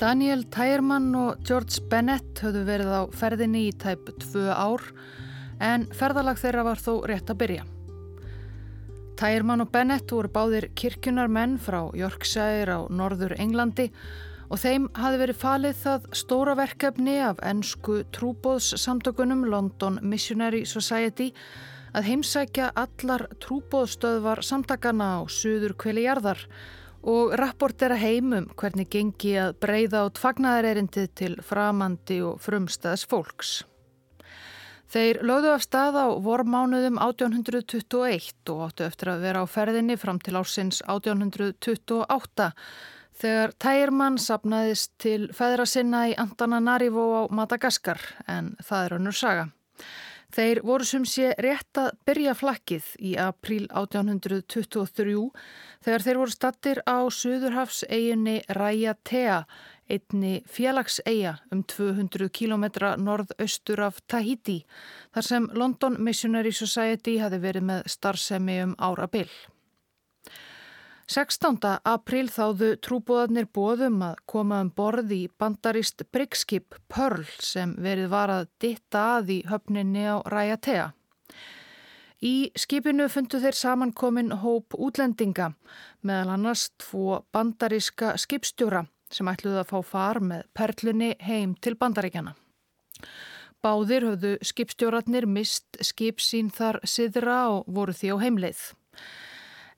Daniel Tyerman og George Bennett höfðu verið á ferðinni í tæp tvö ár en ferðalag þeirra var þó rétt að byrja. Tyerman og Bennett voru báðir kirkjunar menn frá Yorkshire á norður Englandi og þeim hafi verið falið það stóra verkefni af ennsku trúbóðssamtökunum London Missionary Society að heimsækja allar trúbóðstöðvar samtakana á suður kveli jarðar og rapportera heimum hvernig gengi að breyða át fagnæðarerindið til framandi og frumstæðs fólks. Þeir lögðu af stað á vormánuðum 1821 og áttu eftir að vera á ferðinni fram til ársins 1828 þegar Tægirmann sapnaðist til feðra sinna í Antananarivo á Madagaskar en það er önnur saga. Þeir voru sem sé rétt að byrja flakkið í april 1823 þegar þeir voru stattir á Suðurhafs eiginni Raiatea, einni félagseiga um 200 km norðaustur af Tahiti, þar sem London Missionary Society hafi verið með starfsemi um ára byll. 16. april þáðu trúbóðarnir bóðum að koma um borð í bandarist Bryggskip Pearl sem verið var að ditta að í höfninni á Raiatea. Í skipinu fundu þeir samankomin hóp útlendinga meðal annars tvo bandariska skipstjóra sem ætluði að fá far með perlunni heim til bandaríkjana. Báðir höfðu skipstjóratnir mist skip sín þar siðra og voru því á heimleið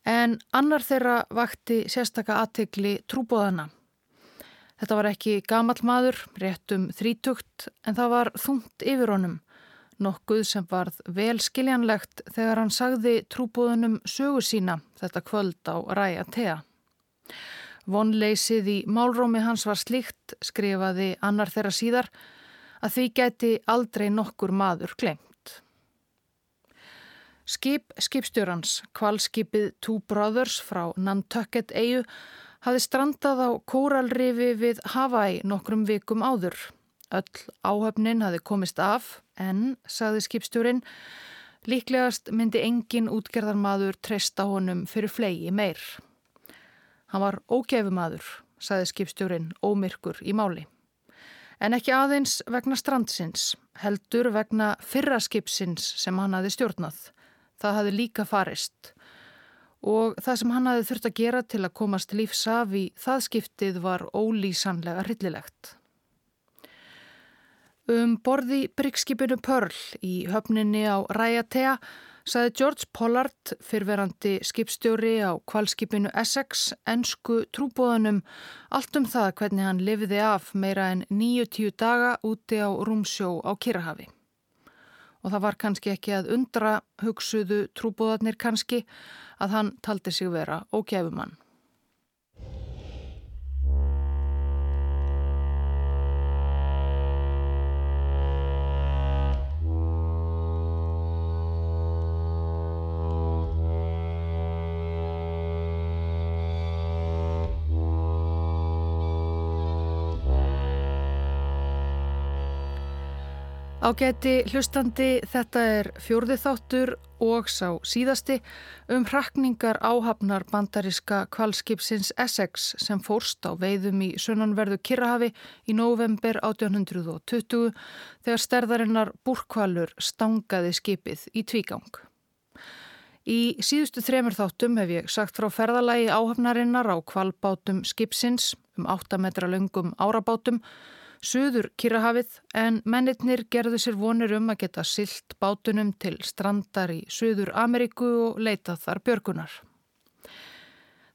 en annar þeirra vakti sérstaka aðtegli trúbóðana. Þetta var ekki gamal maður, rétt um þrítugt, en það var þungt yfir honum, nokkuð sem varð vel skiljanlegt þegar hann sagði trúbóðunum sögu sína þetta kvöld á ræja tea. Vonleysið í málrómi hans var slíkt, skrifaði annar þeirra síðar, að því gæti aldrei nokkur maður glemt. Skip skipstjórans, kvalskipið Two Brothers frá Nantucket eigu, hafi strandað á kóralrifi við Hawaii nokkrum vikum áður. Öll áhöfnin hafi komist af en, sagði skipstjórin, líklegast myndi engin útgerðarmadur treysta honum fyrir flegi meir. Hann var ógefumadur, sagði skipstjórin, ómyrkur í máli. En ekki aðeins vegna strandsins, heldur vegna fyrraskipsins sem hann hafi stjórnað. Það hafi líka farist og það sem hann hafi þurft að gera til að komast lífsaf í það skiptið var ólýsanlega hryllilegt. Um borði bryggskipinu Pearl í höfninni á Raiatea saði George Pollard, fyrverandi skipstjóri á kvalskipinu Essex, ennsku trúbóðunum allt um það hvernig hann lifiði af meira en 90 daga úti á rúmsjó á Kirrahafi og það var kannski ekki að undra hugsuðu trúbóðarnir kannski að hann taldi sig vera ógæfumann. Ágæti hlustandi, þetta er fjórði þáttur og sá síðasti um hrakningar áhafnar bandariska kvalskipsins Essex sem fórst á veiðum í sunnanverðu Kirrahafi í november 1820 þegar sterðarinnar búrkvalur stangaði skipið í tvígang. Í síðustu þremur þáttum hef ég sagt frá ferðalagi áhafnarinnar á kvalbátum skipsins um 8 metra löngum árabátum suður Kirrahafið en mennitnir gerðu sér vonir um að geta silt bátunum til strandar í Suður Ameríku og leita þar björgunar.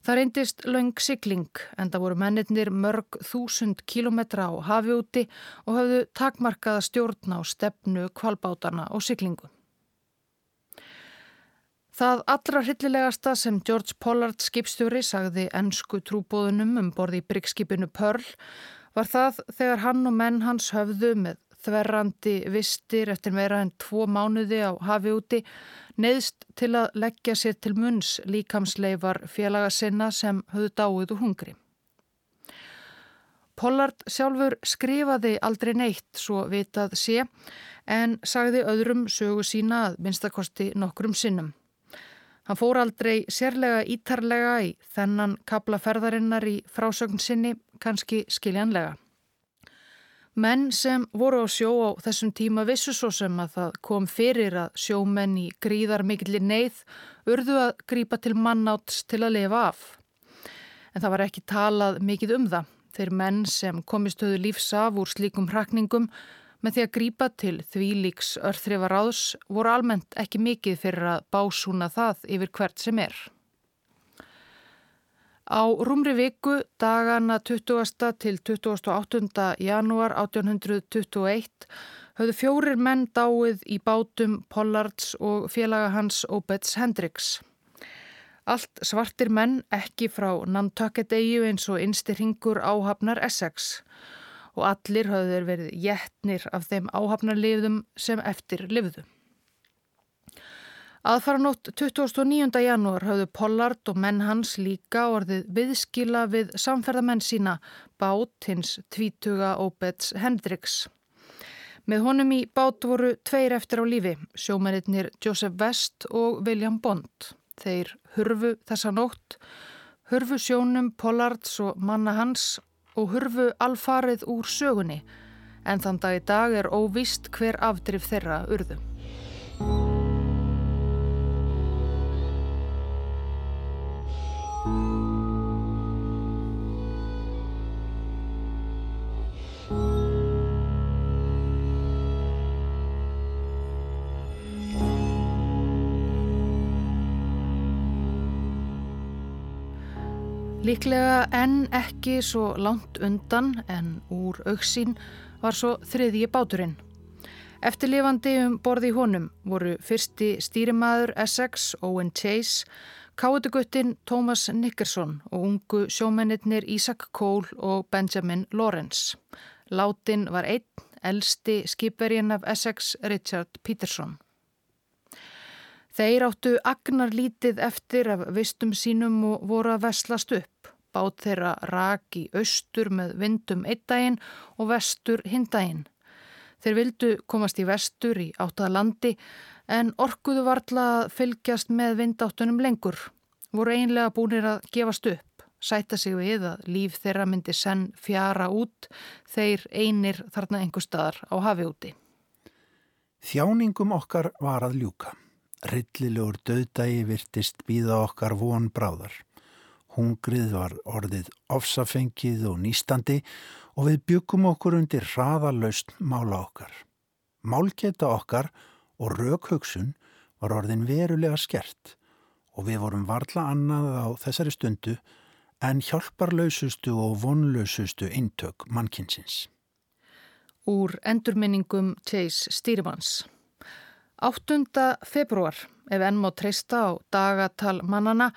Það reyndist laung sigling en það voru mennitnir mörg þúsund kílometra á hafi úti og hafðu takmarkaða stjórn á stefnu kvalbátana og siglingu. Það allra hryllilegasta sem George Pollard skipstjóri sagði ennsku trúbóðunum um borði í bryggskipinu Pearl var það þegar hann og menn hans höfðu með þverrandi vistir eftir meira en tvo mánuði á hafi úti neðst til að leggja sér til munns líkamsleifar félaga sinna sem höfðu dáið og hungri. Pollard sjálfur skrifaði aldrei neitt svo vitað sé en sagði öðrum sögu sína að minnstakosti nokkrum sinnum. Hann fór aldrei sérlega ítarlega í þennan kabla ferðarinnar í frásögn sinni kannski skiljanlega. Menn sem voru á sjó á þessum tíma vissu svo sem að það kom fyrir að sjómenn í gríðar mikillir neyð urðu að grípa til mannáts til að lifa af. En það var ekki talað mikið um það. Þeir menn sem komistöðu lífs af úr slíkum hrakningum með því að grípa til því líks örþrifa ráðs voru almennt ekki mikið fyrir að básúna það yfir hvert sem er. Á rúmri viku dagana 20. til 28. janúar 1821 höfðu fjórir menn dáið í bátum Pollards og félaga hans Obeds Hendricks. Allt svartir menn ekki frá Nantucket-eyju eins og einstir hingur áhafnar Essex og allir höfðu verið jætnir af þeim áhafnarlifðum sem eftir livðu. Aðfaranótt 29. janúar hafðu Pollard og menn hans líka orðið viðskila við samferðamenn sína bát hins tvítuga Obeds Hendricks. Með honum í bát voru tveir eftir á lífi, sjómennir Joseph West og William Bond. Þeir hurfu þessa nótt, hurfu sjónum Pollards og manna hans og hurfu alfarið úr sögunni en þann dag í dag er óvist hver afdrif þeirra urðu. Líklega enn ekki svo langt undan en úr auksín var svo þriðji báturinn. Eftirlifandi um borði honum voru fyrsti stýrimaður Essex, Owen Chase, káetuguttin Thomas Nickerson og ungu sjómennir Isaac Cole og Benjamin Lawrence. Látin var einn, elsti skipvergin af Essex, Richard Peterson. Þeir áttu agnar lítið eftir af vistum sínum og voru að veslast upp. Bát þeirra rak í austur með vindum einn daginn og vestur hinn daginn. Þeir vildu komast í vestur í áttaða landi en orkuðu varla að fylgjast með vindáttunum lengur. Voru einlega búinir að gefast upp, sæta sig við að líf þeirra myndi senn fjara út þeir einir þarna einhver staðar á hafi úti. Þjáningum okkar var að ljúka. Rillilegur döðdægi virtist býða okkar von bráðar. Hungrið var orðið ofsafengið og nýstandi og við byggum okkur undir hraðalaust mála okkar. Málgeta okkar og raukhugsun var orðin verulega skert og við vorum varla annað á þessari stundu en hjálparlausustu og vonlausustu eintök mannkinsins. Úr endurminningum Chase Stýrimanns 8. februar, ef enn má treysta á dagatal mannana,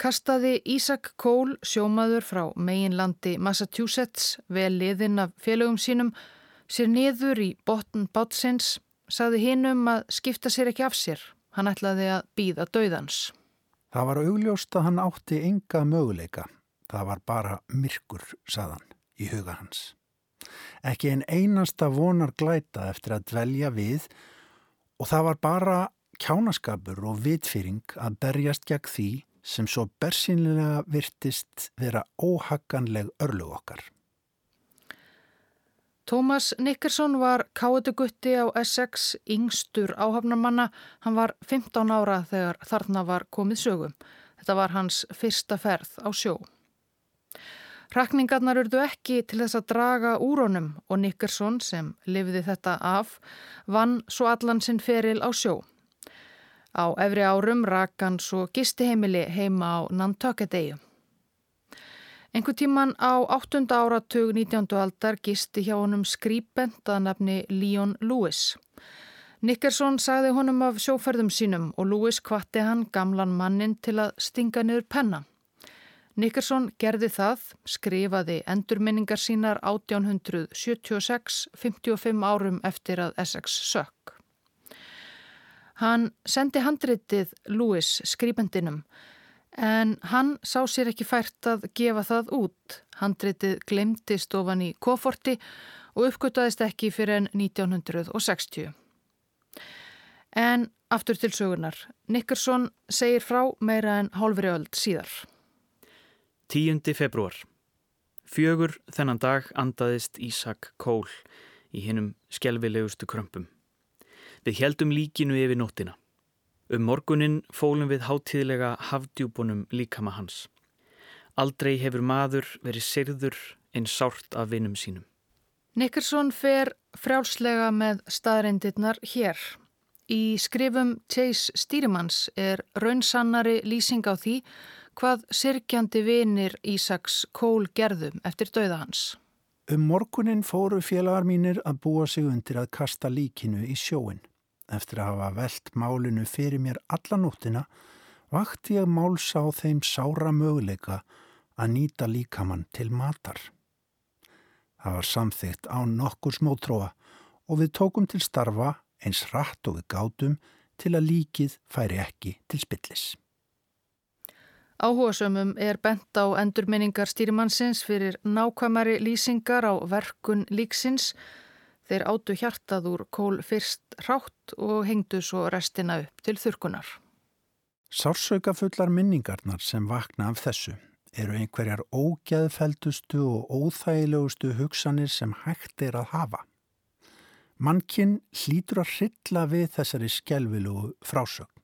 kastaði Ísak Kól, sjómaður frá meginlandi Massachusetts, vel liðinn af félögum sínum, sér niður í botn bátsins, saði hinnum að skipta sér ekki af sér. Hann ætlaði að býða döðans. Það var augljóst að hann átti enga möguleika. Það var bara myrkur, saðan, í huga hans. Ekki en einasta vonar glæta eftir að dvelja við Og það var bara kjánaskapur og vitfýring að berjast gegn því sem svo bersinlega virtist vera óhagganleg örlug okkar. Tómas Nickerson var káetugutti á Essex, yngstur áhafnamanna. Hann var 15 ára þegar þarna var komið sögum. Þetta var hans fyrsta ferð á sjó. Rakningarnar urðu ekki til þess að draga úr honum og Nickerson sem lifði þetta af vann svo allan sinn feril á sjó. Á efri árum rakan svo gistiheimili heima á Nantucket-eyju. Engu tíman á 8. áratug 19. aldar gisti hjá honum skrýpend að nefni Leon Lewis. Nickerson sagði honum af sjóferðum sínum og Lewis kvatti hann gamlan mannin til að stinga niður penna. Nickerson gerði það, skrifaði endurminningar sínar 1876, 55 árum eftir að Essex sökk. Hann sendi handritið Lewis skrifendinum en hann sá sér ekki fært að gefa það út. Handritið glemtist ofan í koforti og uppgöttaðist ekki fyrir enn 1960. En aftur til sögunar. Nickerson segir frá meira en hálfri öld síðar. 10. februar. Fjögur þennan dag andaðist Ísak Kól í hinnum skjelvilegustu krömpum. Við heldum líkinu yfir nóttina. Um morgunin fólum við hátíðlega hafdjúbunum líkama hans. Aldrei hefur maður verið sirður einn sárt af vinum sínum. Nickerson fer frjálslega með staðreindirnar hér. Í skrifum Chase Stýrimanns er raunsannari lýsing á því hvað sirkjandi vinir Ísaks Kól gerðum eftir dauða hans. Um morgunin fóru félagar mínir að búa sig undir að kasta líkinu í sjóin. Eftir að hafa veld málinu fyrir mér alla nóttina vakti ég máls á þeim sára möguleika að nýta líkamann til matar. Það var samþygt á nokkur smótróa og við tókum til starfa eins rætt og við gátum til að líkið færi ekki til spillis. Áhugasömmum er bent á endurminningar stýrimannsins fyrir nákvæmari lýsingar á verkun líksins. Þeir áttu hjartað úr kól fyrst rátt og hengdu svo restina upp til þurkunar. Sársökafullar minningarnar sem vakna af þessu eru einhverjar ógæðfeldustu og óþægilegustu hugsanir sem hægt er að hafa. Mannkinn hlýtur að hrilla við þessari skjelvilugu frásögn.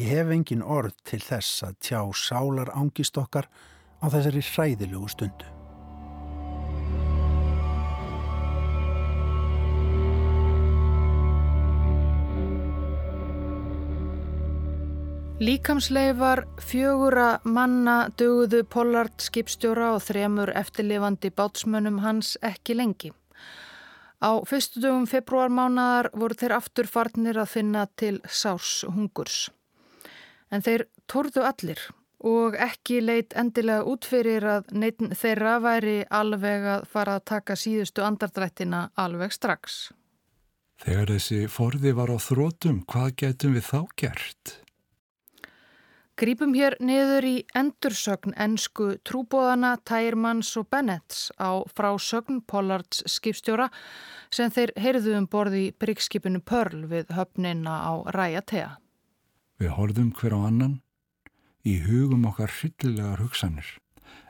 Ég hef engin orð til þess að tjá sálar ángist okkar á þessari hræðilugu stundu. Líkamsleifar fjögura manna döguðu Pollard skipstjóra og þremur eftirlifandi bátsmönnum hans ekki lengi. Á fyrstu dögum februarmánaðar voru þeir aftur farnir að finna til sás hungurs. En þeir torðu allir og ekki leitt endilega út fyrir að neitt þeirra væri alveg að fara að taka síðustu andardrættina alveg strax. Þegar þessi forði var á þrótum, hvað getum við þá gert? Grípum hér niður í endursögn ennsku trúbóðana Tærmanns og Bennetts á frásögn Pollards skipstjóra sem þeir heyrðu um borði bryggskipinu Pörl við höfnina á Ræjatea. Við horfum hver á annan, í hugum okkar hryllilegar hugsanir,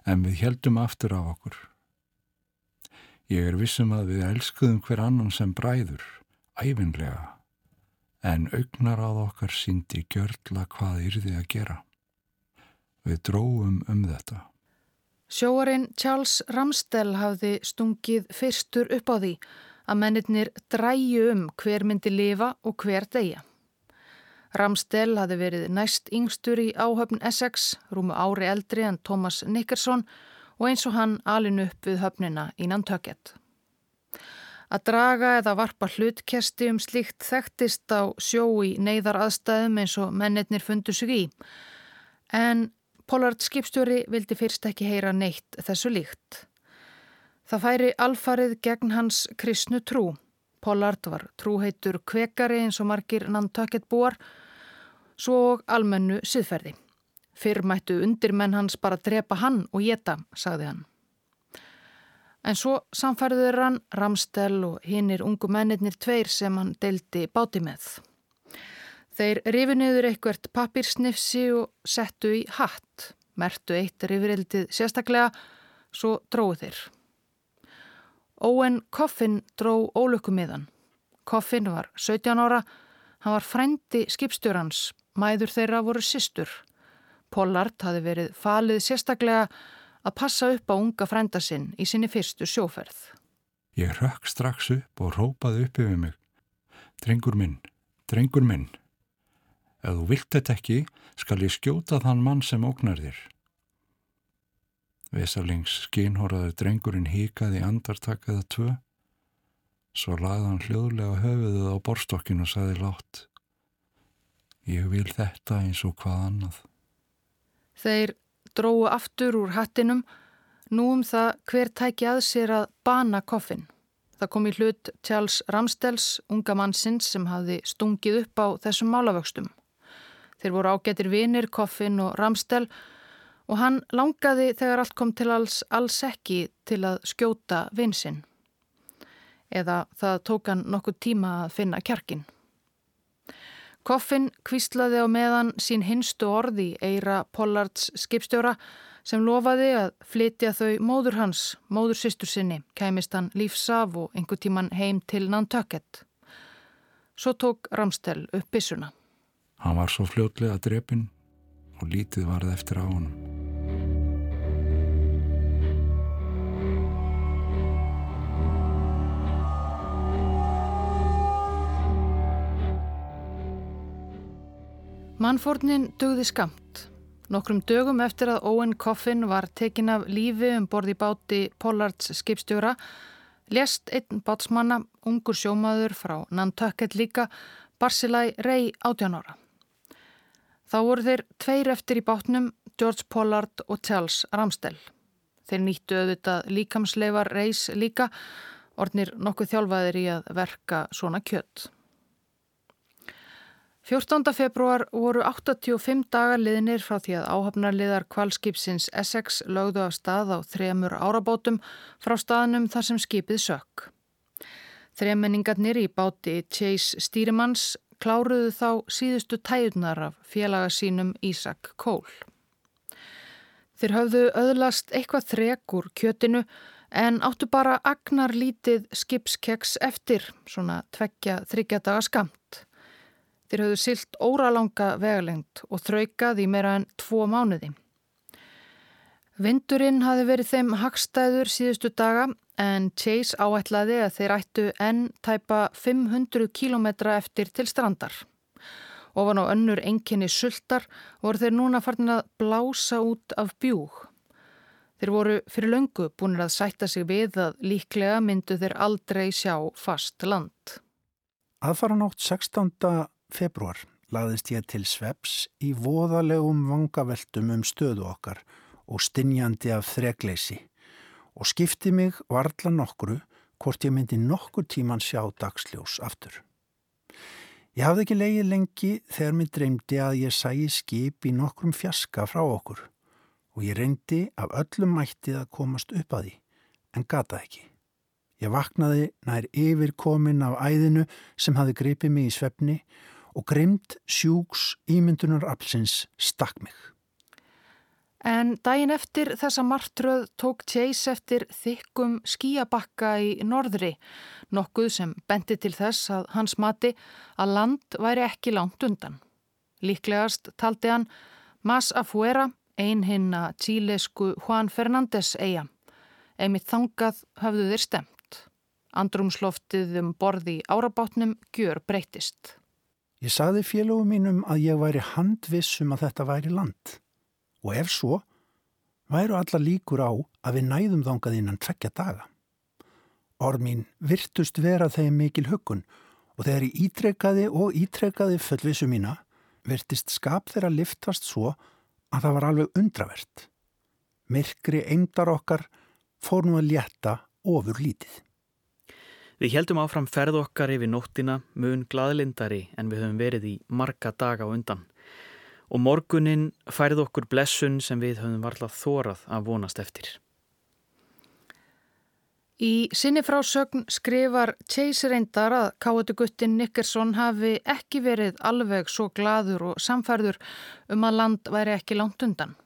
en við heldum aftur á okkur. Ég er vissum að við elskuðum hver annan sem bræður, æfinlega en augnar á okkar síndi gjörla hvað yrði að gera. Við dróum um þetta. Sjóarinn Charles Ramsdell hafði stungið fyrstur upp á því að mennirnir dræju um hver myndi lifa og hver deyja. Ramsdell hafði verið næst yngstur í áhöfn Essex, rúmu ári eldri en Thomas Nickerson og eins og hann alin upp við höfnina í Nantucket. Að draga eða varpa hlutkesti um slíkt þekktist á sjó í neyðar aðstæðum eins og mennetnir fundu sig í. En Pollard skipstjóri vildi fyrst ekki heyra neitt þessu líkt. Það færi alfarið gegn hans kristnu trú. Pollard var trúheitur kvekari eins og margir Nantucket búar, svo almennu siðferði. Fyrr mættu undirmenn hans bara drepa hann og geta, sagði hann. En svo samfærður hann Ramstel og hinnir ungu mennirnir tveir sem hann deldi báti með. Þeir rifu niður eitthvert pappirsnifsi og settu í hatt, mertu eitt rifrildið sérstaklega, svo dróðu þeir. Owen Coffin dró ólökumiðan. Coffin var 17 ára, hann var frændi skipstjórans, mæður þeirra voru sýstur. Pollard hafi verið falið sérstaklega að passa upp á unga frænda sinn í sinni fyrstu sjóferð. Ég rökk strax upp og rópaði upp yfir mig. Drengur minn, drengur minn. Ef þú vilt þetta ekki, skal ég skjóta þann mann sem ógnar þér. Vesalings skínhóraður drengurinn híkaði andartakaða tvö. Svo lagði hann hljóðlega höfuðuð á borstokkin og saði látt. Ég vil þetta eins og hvað annað. Þeir dróu aftur úr hattinum nú um það hver tæki að sér að bana koffin. Það kom í hlut Charles Ramsdells, unga mannsins sem hafði stungið upp á þessum málavöxtum. Þeir voru ágættir vinir, koffin og Ramsdell og hann langaði þegar allt kom til alls, alls ekki til að skjóta vinsinn. Eða það tók hann nokkuð tíma að finna kjarkin. Koffin kvíslaði á meðan sín hinstu orði eira Pollards skipstjóra sem lofaði að flytja þau móður hans, móður sýstur sinni, kæmist hann lífsaf og einhver tíman heim til Nantucket. Svo tók Ramstel upp bissuna. Hann var svo fljótlega drepin og lítið varð eftir á honum. Mannfórnin dögði skamt. Nokkrum dögum eftir að Owen Coffin var tekin af lífi um borði báti Pollards skipstjóra, lést einn bátsmanna, ungur sjómaður frá Nantucket líka, Barsilai Rey 18 ára. Þá voru þeir tveir eftir í bátnum, George Pollard og Charles Ramsdell. Þeir nýttu auðvitað líkamsleifar Reys líka, ornir nokkuð þjálfaðir í að verka svona kjött. 14. februar voru 85 dagar liðnir frá því að áhafnarliðar kvalskipsins Essex lögðu af stað á þremur árabótum frá staðnum þar sem skipið sök. Þremenningarnir í báti Chase Stýrimanns kláruðu þá síðustu tæjurnar af félaga sínum Ísak Kól. Þeir höfðu öðlast eitthvað þrekur kjötinu en áttu bara agnar lítið skipskeks eftir, svona tveggja þryggjadaga skamt. Þeir höfðu silt óralanga vegalengt og þraukað í meira en tvo mánuði. Vindurinn hafi verið þeim hagstæður síðustu daga en Chase áætlaði að þeir ættu enn tæpa 500 kílometra eftir til strandar. Ofan á önnur enginni sultar voru þeir núna farin að blása út af bjúg. Þeir voru fyrir löngu búinir að sætta sig við að líklega myndu þeir aldrei sjá fast land. Aðfara nátt 16 februar laðist ég til sveps í voðalegum vangaveltum um stöðu okkar og stinjandi af þregleysi og skipti mig varla nokkru hvort ég myndi nokkur tíman sjá dagsljós aftur. Ég hafði ekki leiði lengi þegar mér dreymdi að ég sæi skip í nokkrum fjaska frá okkur og ég reyndi af öllum mættið að komast upp að því en gata ekki. Ég vaknaði nær yfir komin af æðinu sem hafi gripið mig í svefni og grimd sjúks ímyndunar aflsins stakk mig. En daginn eftir þessa martröð tók Chase eftir þykkum skíabakka í norðri, nokkuð sem bendi til þess að hans mati að land væri ekki langt undan. Líklegast taldi hann Mas Afuera, ein hinn að tílesku Juan Fernández eiga. Einmitt þangað hafðu þeir stemt. Andrumsloftið um borði árabátnum gjör breytist. Ég saði félögum mínum að ég væri handvissum að þetta væri land og ef svo, væru alla líkur á að við næðum þangað innan tvekja daga. Orð mín virtust vera þeim mikil huggun og þegar ég ítrekkaði og ítrekkaði fullvissu mína virtist skap þeirra liftast svo að það var alveg undravert. Myrkri eindar okkar fór nú að létta ofur lítið. Við heldum áfram ferð okkar yfir nóttina mun gladlindari en við höfum verið í marga daga á undan og morgunin færð okkur blessun sem við höfum varlað þórað að vonast eftir. Í sinni frásögn skrifar Chase reyndar að káetuguttin Nickerson hafi ekki verið alveg svo gladur og samfærður um að land væri ekki langt undan.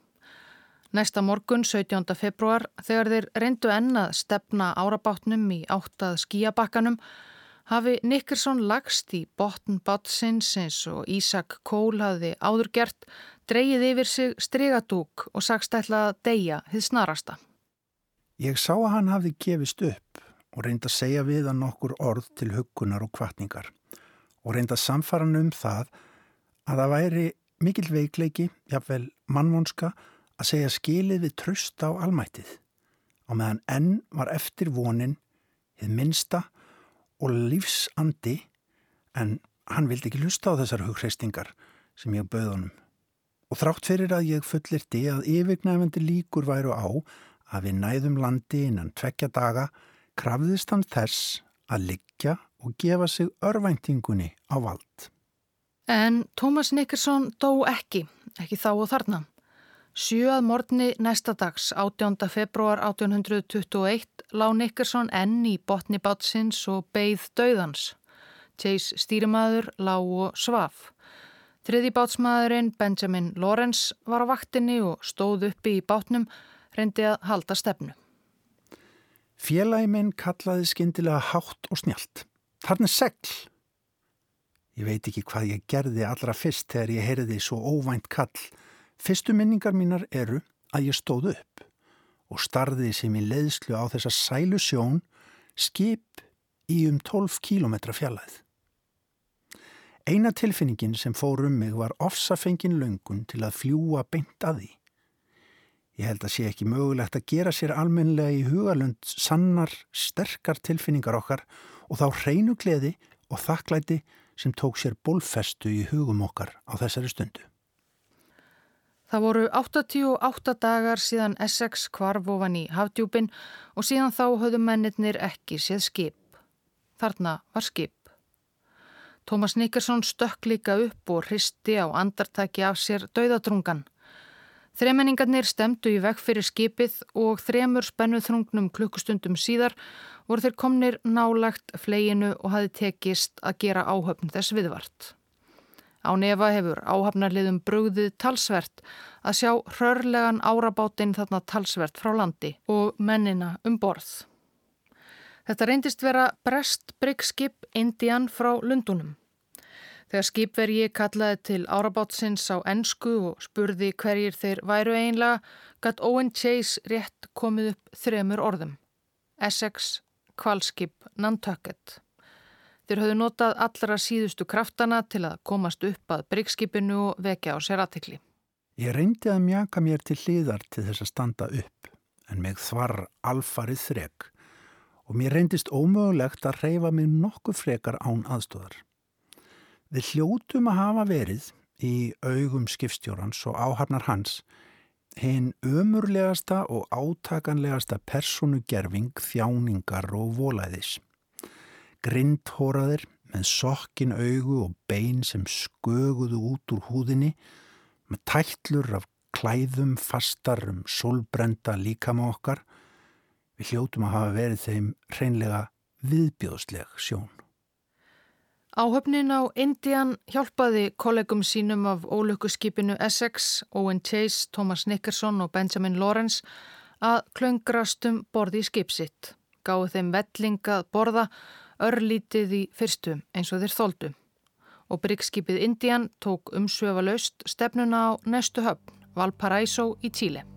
Næsta morgun, 17. februar, þegar þeir reyndu ennað stefna árabátnum í áttað skíabakkanum, hafi Nickerson lagst í botn bátsins eins og Ísak Kól hafi áður gert, dreyið yfir sig strygatúk og sagst ætla að deyja hið snarasta. Ég sá að hann hafði gefist upp og reyndi að segja við hann okkur orð til hugunar og kvartningar og reyndi að samfara hann um það að það væri mikil veikleiki, jáfnvel mannvonska, að segja skilið við tröst á almættið og meðan enn var eftir vonin hið minsta og lífsandi en hann vildi ekki lusta á þessar hugreistingar sem ég bauð honum og þrátt fyrir að ég fullirti að yfirgnæfandi líkur væru á að við næðum landi innan tvekja daga krafðist hann þess að liggja og gefa sig örvæntingunni á vald. En Tómas Nickerson dó ekki, ekki þá og þarna. Sjöað morgni næsta dags, 18. februar 1821, lág Nickerson enn í botni bátsins og beigð döðans. Chase stýrimaður lág og svaf. Þriðibátsmaðurinn Benjamin Lawrence var á vaktinni og stóð uppi í bátnum, reyndi að halda stefnu. Félagi minn kallaði skindilega hátt og snjált. Þarna segl! Ég veit ekki hvað ég gerði allra fyrst þegar ég heyrði svo óvænt kall. Fyrstu minningar mínar eru að ég stóð upp og starði sem í leiðslu á þessa sælu sjón skip í um 12 kílometra fjallæð. Eina tilfinningin sem fór um mig var ofsafengin löngun til að fljúa beint að því. Ég held að sé ekki mögulegt að gera sér almenlega í hugalund sannar, sterkar tilfinningar okkar og þá hreinu gleði og þakklæti sem tók sér bólfestu í hugum okkar á þessari stundu. Það voru 88 dagar síðan Essex kvarf ofan í hafdjúpin og síðan þá höfðu mennirnir ekki séð skip. Þarna var skip. Tómas Nikkersson stökk líka upp og hristi á andartaki af sér dauðadrungan. Þremenningarnir stemdu í vekk fyrir skipið og þremur spennuþrungnum klukkustundum síðar voru þeir komnir nálagt fleginu og hafi tekist að gera áhöfn þess viðvart. Á nefa hefur áhafnarliðum brugðið talsvert að sjá hrörlegan árabátinn þarna talsvert frá landi og mennina um borð. Þetta reyndist vera Brest Bryggskip Indian frá Lundunum. Þegar skipvergi kallaði til árabátsins á ennsku og spurði hverjir þeir væru einlega, gatt Owen Chase rétt komið upp þremur orðum. Essex, Kvalskip, Nantucket. Þeir höfðu notað allra síðustu kraftana til að komast upp að Bryggskipinu og vekja á sér aðtikli. Ég reyndi að mjaka mér til hliðar til þess að standa upp, en mig þvar alfarið þreg og mér reyndist ómögulegt að reyfa mig nokkuð frekar án aðstóðar. Við hljótum að hafa verið í augum skipstjórans og áhafnar hans hinn ömurlegasta og átakanlegasta personugerfing, þjáningar og volæðis. Grindhóraðir með sokkin augu og bein sem sköguðu út úr húðinni með tætlur af klæðum fastar um solbrenda líkama okkar Við hljótum að hafa verið þeim hreinlega viðbjóðsleg sjón. Áhöfnin á Indian hjálpaði kollegum sínum af ólökkuskipinu Essex, Owen Chase, Thomas Nickerson og Benjamin Lawrence að klöngrastum borði í skipsitt. Gáðu þeim vellingað borða örlítið í fyrstum eins og þeir þóldu. Og Bryggskipið Indian tók umsöfa laust stefnuna á næstu höfn, Valparaiso í Tíli.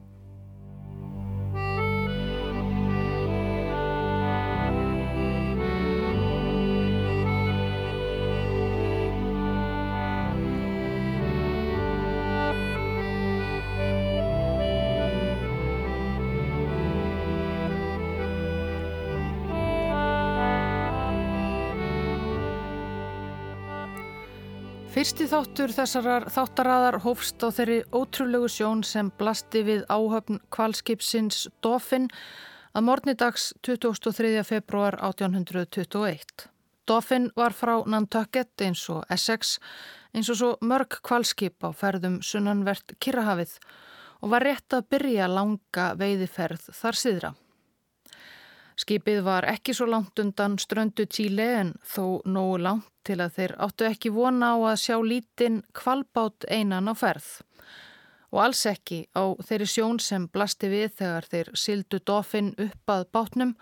Fyrsti þáttur þessarar þáttaraðar hófst á þeirri ótrúlegu sjón sem blasti við áhöfn kvalskipsins Dófinn að morgnidags 23. februar 1821. Dófinn var frá Nantucket eins og Essex eins og svo mörg kvalskip á ferðum sunnanvert Kirrahafið og var rétt að byrja langa veiðiferð þar síðra. Skipið var ekki svo langt undan ströndu Tíli en þó nógu langt til að þeir áttu ekki vona á að sjá lítinn kvalbát einan á ferð. Og alls ekki á þeirri sjón sem blasti við þegar þeir sildu dofinn upp að bátnum.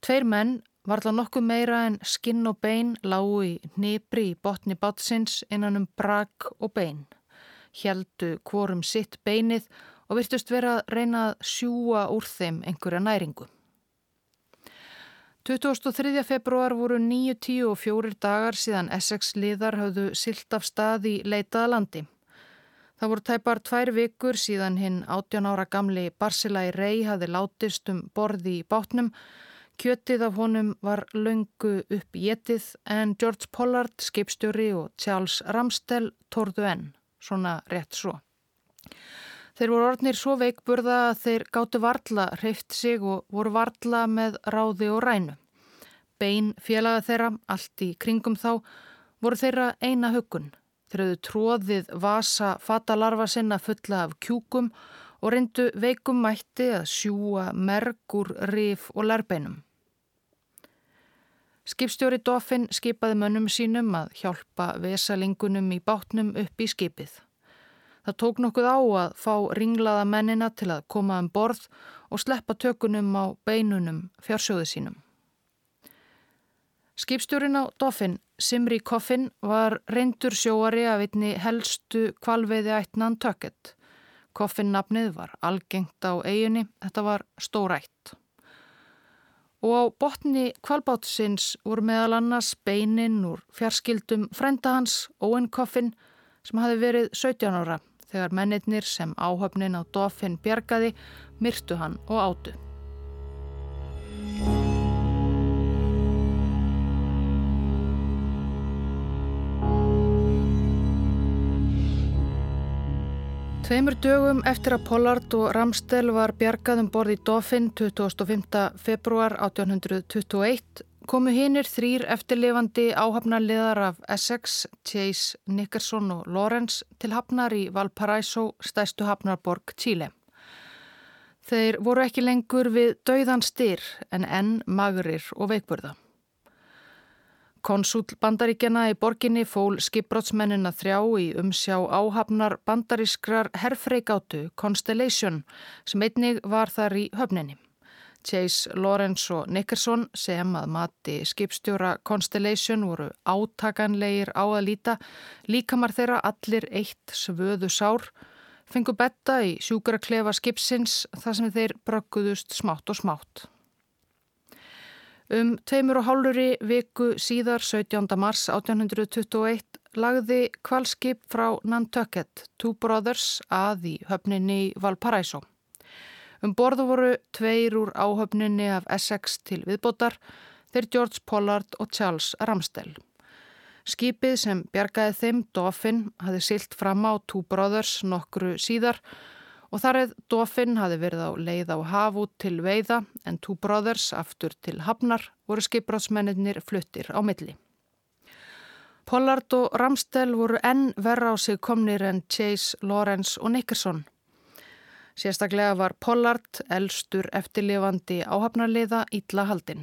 Tveir menn varla nokkuð meira en skinn og bein lágu í nýbri í botni bátsins innan um brak og bein. Hjeldu hvorum sitt beinið og virtust vera að reyna að sjúa úr þeim einhverja næringu. 23. februar voru 9-10 og fjórir dagar síðan Essex liðar hafðu silt af stað í leitaða landi. Það voru tæpar tvær vikur síðan hinn 18 ára gamli Barsila í rey hafði látist um borði í bátnum. Kjötið af honum var löngu upp getið en George Pollard, skipstjóri og Charles Ramsdell tórðu enn, svona rétt svo. Þeir voru orðnir svo veikburða að þeir gáttu varla hreift sig og voru varla með ráði og rænu. Bein félaga þeirra, allt í kringum þá, voru þeirra eina hugun. Þeir hafðu tróðið vasa fatalarfa sinna fulla af kjúkum og reyndu veikum mætti að sjúa mergur, rif og lærbeinum. Skipstjóri Doffin skipaði mönnum sínum að hjálpa vesalingunum í bátnum upp í skipið. Það tók nokkuð á að fá ringlaða mennina til að koma um borð og sleppa tökunum á beinunum fjársjóðu sínum. Skipstjórin á Doffin, Simri Coffin, var reyndur sjóari af einni helstu kvalveiði ætnan tökett. Coffin nafnið var algengt á eiginni, þetta var stórætt og á botni kvalbátsins voru meðal annars beinin úr fjarskildum frænda hans, Owen Coffin, sem hafi verið 17 ára þegar mennirnir sem áhöfnin á Dofin bjargaði myrtu hann og átu. Tveimur dögum eftir að Pollard og Ramstel var bjargað um borð í Dauphin 25. februar 1821 komu hinnir þrýr eftirlifandi áhafnarliðar af Essex, Chase, Nickerson og Lawrence til hafnar í Valparaiso, stæstu hafnarborg Chile. Þeir voru ekki lengur við dauðan styr en enn magurir og veikburða. Konsúl bandaríkjana í borginni fól skipbrótsmennina þrjá í umsjá áhafnar bandarískrar herfreikátu Constellation sem einnig var þar í höfninni. Chase, Lawrence og Nickerson sem að mati skipstjóra Constellation voru átakanleir á að líta, líkamar þeirra allir eitt svöðu sár, fengu betta í sjúkraklefa skipsins þar sem þeir brögguðust smátt og smátt. Um tveimur og hálfuri viku síðar 17. mars 1821 lagði kvalskip frá Nantucket, Two Brothers, að í höfninni Valparaiso. Um borðu voru tveir úr áhöfninni af Essex til viðbótar, þeir George Pollard og Charles Ramsdell. Skipið sem bjargaði þeim, Dauphin, hafði silt fram á Two Brothers nokkru síðar og þar eða Dófinn hafi verið á leið á hafu til veiða en Two Brothers aftur til Hafnar voru skipbrátsmennir fluttir á milli. Pollard og Ramstel voru enn verra á sig komnir en Chase, Lawrence og Nickerson. Sérstaklega var Pollard elstur eftirlifandi áhafnarliða ítla haldinn.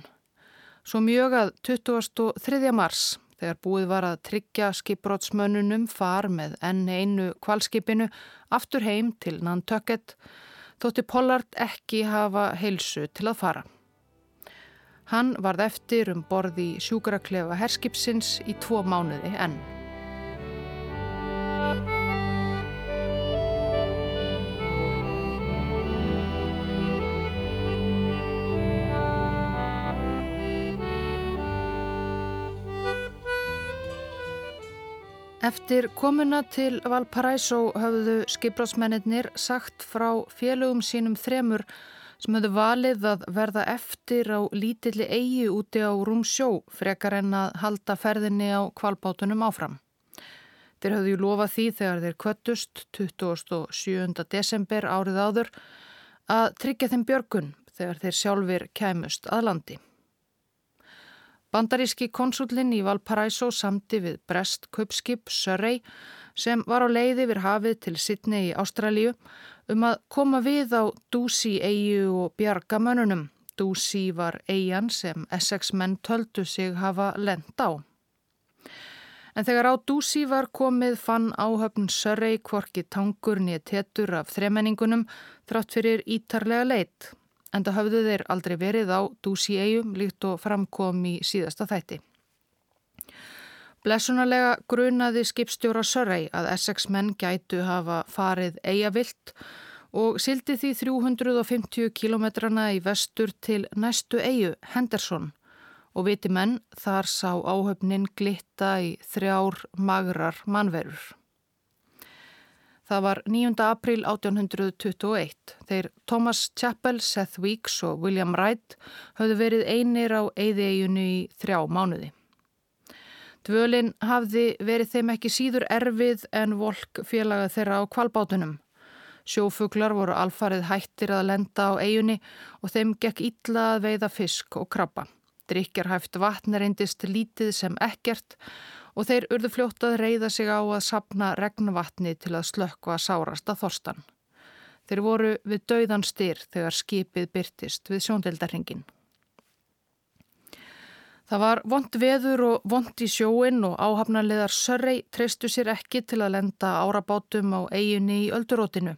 Svo mjög að 23. mars þegar búið var að tryggja skipbrótsmönnunum far með enn einu kvalskipinu aftur heim til Nantucket þótti Pollard ekki hafa heilsu til að fara. Hann varð eftir um borði sjúkraklefa herskipsins í tvo mánuði enn. Eftir komuna til Valparaiso höfðu skipbrátsmennir sagt frá félögum sínum þremur sem höfðu valið að verða eftir á lítilli eigi úti á Rúmsjó frekar en að halda ferðinni á kvalbátunum áfram. Þeir höfðu ju lofað því þegar þeir kvöttust 27. desember árið áður að tryggja þeim björgun þegar þeir sjálfur kæmust að landi. Bandaríski konsullin í Valparaiso samti við Brest Kaupskip Surrey sem var á leiði við hafið til Sydney í Ástralíu um að koma við á Dúsi eigu og bjarga mönnunum. Dúsi var eigan sem Essex menn töldu sig hafa lend á. En þegar á Dúsi var komið fann áhöfn Surrey kvorki tangur nýja tétur af þremenningunum þrátt fyrir ítarlega leitt en það höfðu þeir aldrei verið á dúsi eigum líkt og framkom í síðasta þætti. Blessunarlega grunaði skipstjóra Surrey að Essex menn gætu hafa farið eigavilt og sildi því 350 kilometrana í vestur til næstu eigu, Henderson, og viti menn þar sá áhöfnin glitta í þrjár magrar mannverur. Það var 9. april 1821. Þeir Thomas Chappell, Seth Weeks og William Wright höfðu verið einir á eigðeiginu í þrjá mánuði. Dvölin hafði verið þeim ekki síður erfið en volk félaga þeirra á kvalbátunum. Sjófuglar voru alfarið hættir að lenda á eigunni og þeim gekk illa að veiða fisk og krabba. Drykjarhæft vatn reyndist lítið sem ekkert og þeir urðu fljótt að reyða sig á að sapna regnvatni til að slökkva sárasta þorstan. Þeir voru við dauðan styr þegar skipið byrtist við sjóndeldarhingin. Það var vond veður og vond í sjóin og áhafnarleðar Sörrei treystu sér ekki til að lenda árabátum á eiginni í öldurótinu.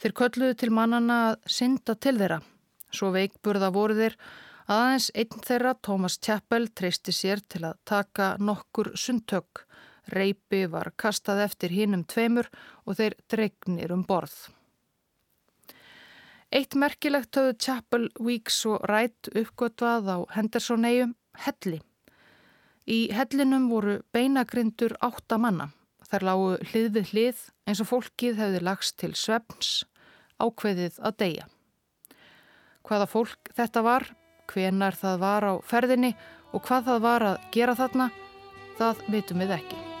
Þeir kölluðu til mannana að synda til þeirra. Svo veikburða voru þeir aðeins einn þeirra, Thomas Chappell, treysti sér til að taka nokkur sundtök. Reipi var kastað eftir hinnum tveimur og þeir dregnir um borð. Eitt merkilegt höfðu Chappell, Weeks og Wright uppgötvað á Henderson-eigum helli. Í hellinum voru beinagrindur átta manna. Þær lágu hlið við hlið eins og fólkið hefði lagst til svefns, ákveðið að deyja. Hvaða fólk þetta var, hvenar það var á ferðinni og hvað það var að gera þarna, það veitum við ekki.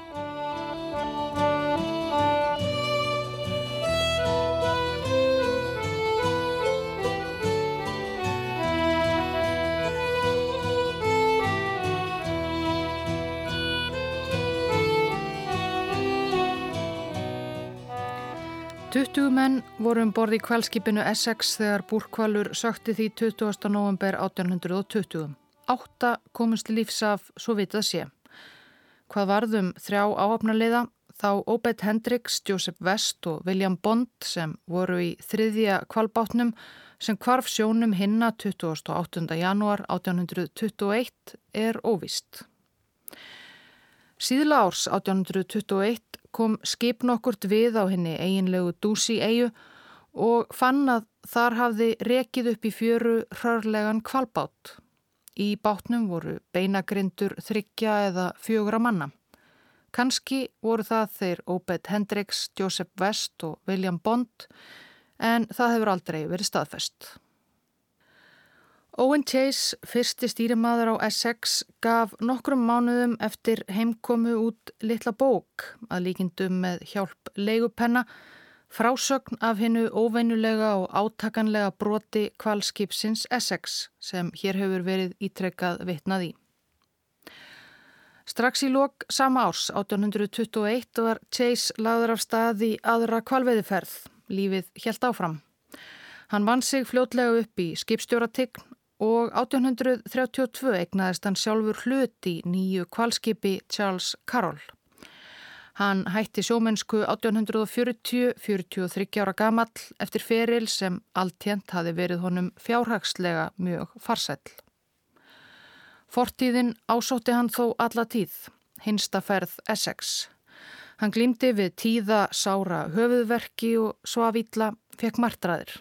20 menn voru um borði í kvalskipinu Essex þegar búrkvalur sökti því 20. november 1820. Átta komist lífs af svo vitað sé. Hvað varðum þrjá áhafnarliða þá Obed Hendricks, Joseph West og William Bond sem voru í þriðja kvalbátnum sem kvarf sjónum hinna 28. janúar 1821 er óvist. Síðla árs 1821 kom skip nokkurt við á henni eiginlegu dúsi eigu og fann að þar hafði rekið upp í fjöru hrörlegan kvalbátt. Í bátnum voru beinagrindur þryggja eða fjögra manna. Kanski voru það þeir Obed Hendricks, Joseph West og William Bond en það hefur aldrei verið staðfest. Owen Chase, fyrsti stýrimaður á Essex, gaf nokkrum mánuðum eftir heimkomu út litla bók að líkindum með hjálp leigupenna frásögn af hennu óveinulega og átakanlega broti kvalskipsins Essex sem hér hefur verið ítrekkað vitnað í. Strax í lok sama árs, 1821, var Chase lagður af stað í aðra kvalveiðiferð. Lífið helt áfram. Hann vann sig fljótlega upp í skipstjóratign og 1832 egnaðist hann sjálfur hlut í nýju kvalskipi Charles Carroll. Hann hætti sjómennsku 1840-43 ára gamall eftir feril sem alltjent hafi verið honum fjárhagslega mjög farsæll. Fortíðin ásótti hann þó alla tíð, hinsta ferð Essex. Hann glýmdi við tíða sára höfuðverki og svavítla fekk martraðir.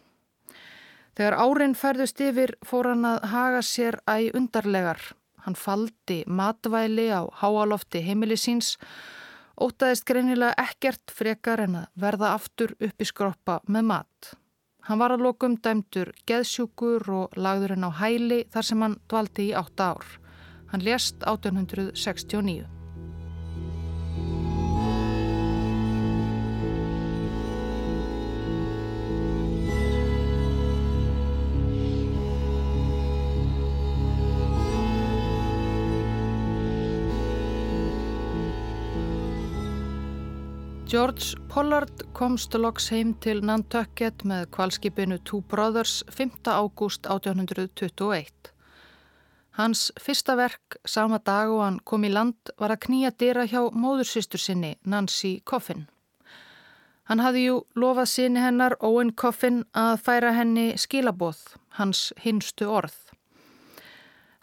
Þegar árin færðust yfir fór hann að haga sér æg undarlegar. Hann faldi matvæli á háalofti heimili síns, ótaðist greinilega ekkert frekar en að verða aftur upp í skroppa með mat. Hann var að lokum dæmtur geðsjúkur og lagður henn á hæli þar sem hann dvaldi í átta ár. Hann lést 1869. George Pollard komst loks heim til Nantucket með kvalskipinu Two Brothers 5. ágúst 1821. Hans fyrsta verk sama dag og hann kom í land var að knýja dýra hjá móðursýstur sinni Nancy Coffin. Hann hafði jú lofað síni hennar Owen Coffin að færa henni skilabóð, hans hinstu orð.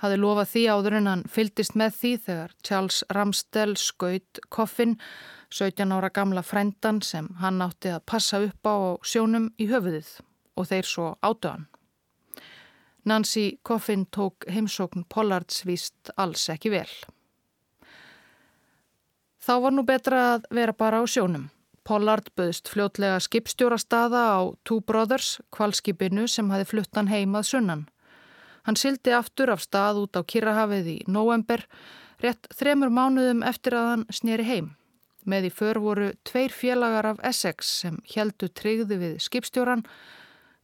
Hafði lofað því áður en hann fyldist með því þegar Charles Ramsdell skaut Coffin 17 ára gamla frændan sem hann átti að passa upp á sjónum í höfuðið og þeir svo átöðan. Nancy Coffin tók heimsókn Pollards víst alls ekki vel. Þá var nú betra að vera bara á sjónum. Pollard böðst fljótlega skipstjóra staða á Two Brothers, kvalskipinu sem hafi fluttan heimað sunnan. Hann sildi aftur af stað út á Kirrahafið í november, rétt þremur mánuðum eftir að hann snýri heim. Með í för voru tveir félagar af Essex sem heldu tryggði við skipstjóran,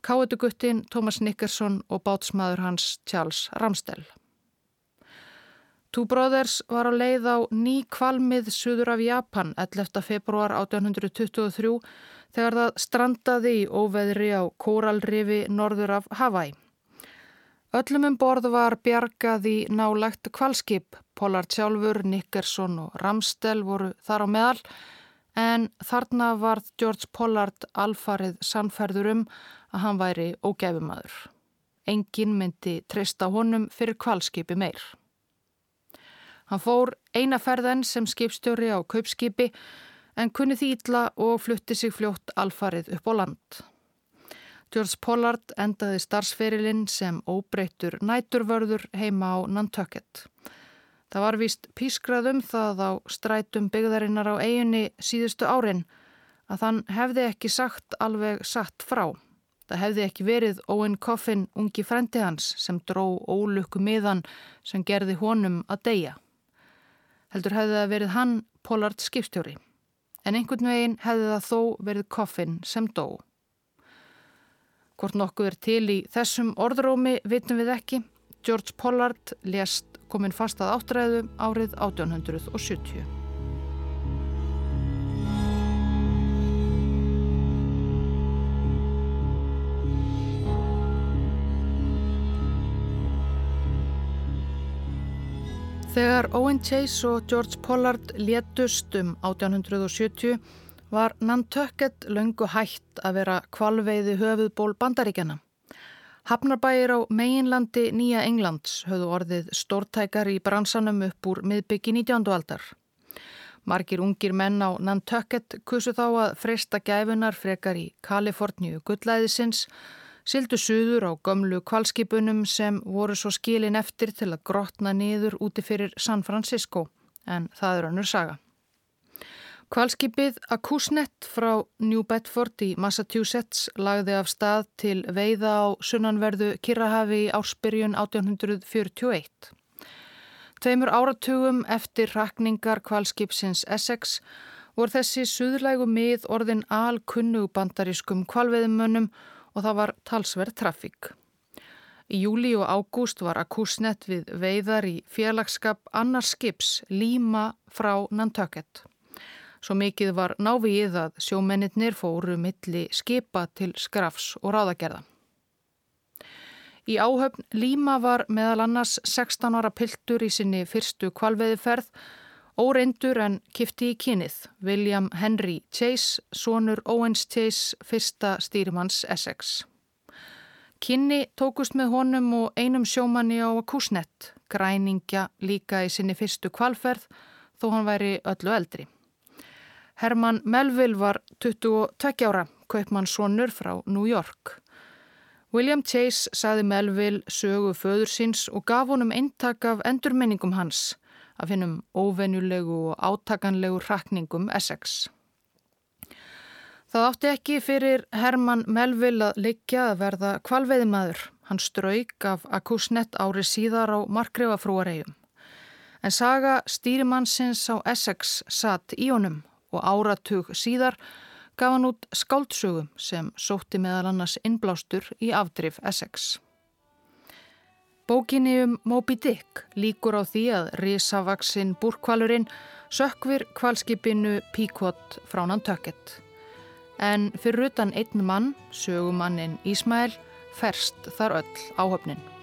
káetuguttin Thomas Nickerson og bátsmaður hans Charles Ramstell. Two Brothers var á leið á ný kvalmið suður af Japan 11. februar 1823 þegar það strandaði í óveðri á kóralrifi norður af Hawaii. Öllum um borð var bjargað í nálagt kvalskip. Pollard sjálfur, Nickerson og Ramstel voru þar á meðal en þarna varð George Pollard alfarið sannferður um að hann væri ógæfumadur. Engin myndi treysta honum fyrir kvalskipi meir. Hann fór eina ferðen sem skipstjóri á kaupskipi en kunni því illa og flutti sig fljótt alfarið upp á land. George Pollard endaði starfsferilinn sem óbreyttur næturvörður heima á Nantucket. Það var vist pískrað um það á strætum byggðarinnar á eiginni síðustu árin að þann hefði ekki sagt alveg satt frá. Það hefði ekki verið Owen Coffin ungi frendi hans sem dró ólukku miðan sem gerði honum að deyja. Heldur hefði það verið hann Pollard skipstjóri en einhvern veginn hefði það þó verið Coffin sem dó. Hvort nokkuð er til í þessum orðrómi vitum við ekki. George Pollard lést komin fast að áttræðu árið 1870. Þegar Owen Chase og George Pollard létust um 1870 var Nantucket löngu hætt að vera kvalveiði höfuðból bandaríkjana. Hafnarbæir á meginlandi Nýja Englands höfðu orðið stórtækar í bransanum upp úr miðbyggi 19. aldar. Margir ungir menn á Nantucket kusu þá að freysta gæfunar frekar í Kaliforníu gullæðisins, sildu suður á gömlu kvalskipunum sem voru svo skilin eftir til að grotna niður úti fyrir San Francisco, en það er önnur saga. Kvalskipið Akusnet frá New Bedford í Massachusetts lagði af stað til veiða á sunnanverðu Kirrahafi í ársbyrjun 1841. Tveimur áratugum eftir rakningar kvalskipsins Essex voru þessi suðlægu mið orðin alkunnu bandarískum kvalveðumönnum og það var talsverð trafík. Í júli og ágúst var Akusnet við veiðar í félagskap annars skips Líma frá Nantucket. Svo mikið var návið að sjómennir fóru milli skipa til skrafs og ráðagerða. Í áhöfn Líma var meðal annars 16 ára piltur í sinni fyrstu kvalveðiferð, óreindur en kifti í kynið, William Henry Chase, sonur Owens Chase, fyrsta stýrimanns Essex. Kynni tókust með honum og einum sjómanni á Akusnet, græningja líka í sinni fyrstu kvalferð, þó hann væri öllu eldri. Herman Melville var 22 ára, kaupmannssonur frá New York. William Chase saði Melville sögu föður síns og gaf honum eintak af endurminningum hans af hennum óvenjulegu og átakanlegu rakningum Essex. Það átti ekki fyrir Herman Melville að leikja að verða kvalveiðimaður. Hann strauk af Akusnet ári síðar á markreifafrúaregjum. En saga stýrimannsins á Essex satt í honum og áratug síðar gaf hann út skáldsögum sem sótti meðal annars innblástur í afdrif Essex. Bókinni um Moby Dick líkur á því að risavaksinn búrkvalurinn sökvir kvalskipinu Pequot frá Nantucket. En fyrir utan einn mann, sögumannin Ísmael, ferst þar öll áhöfnin.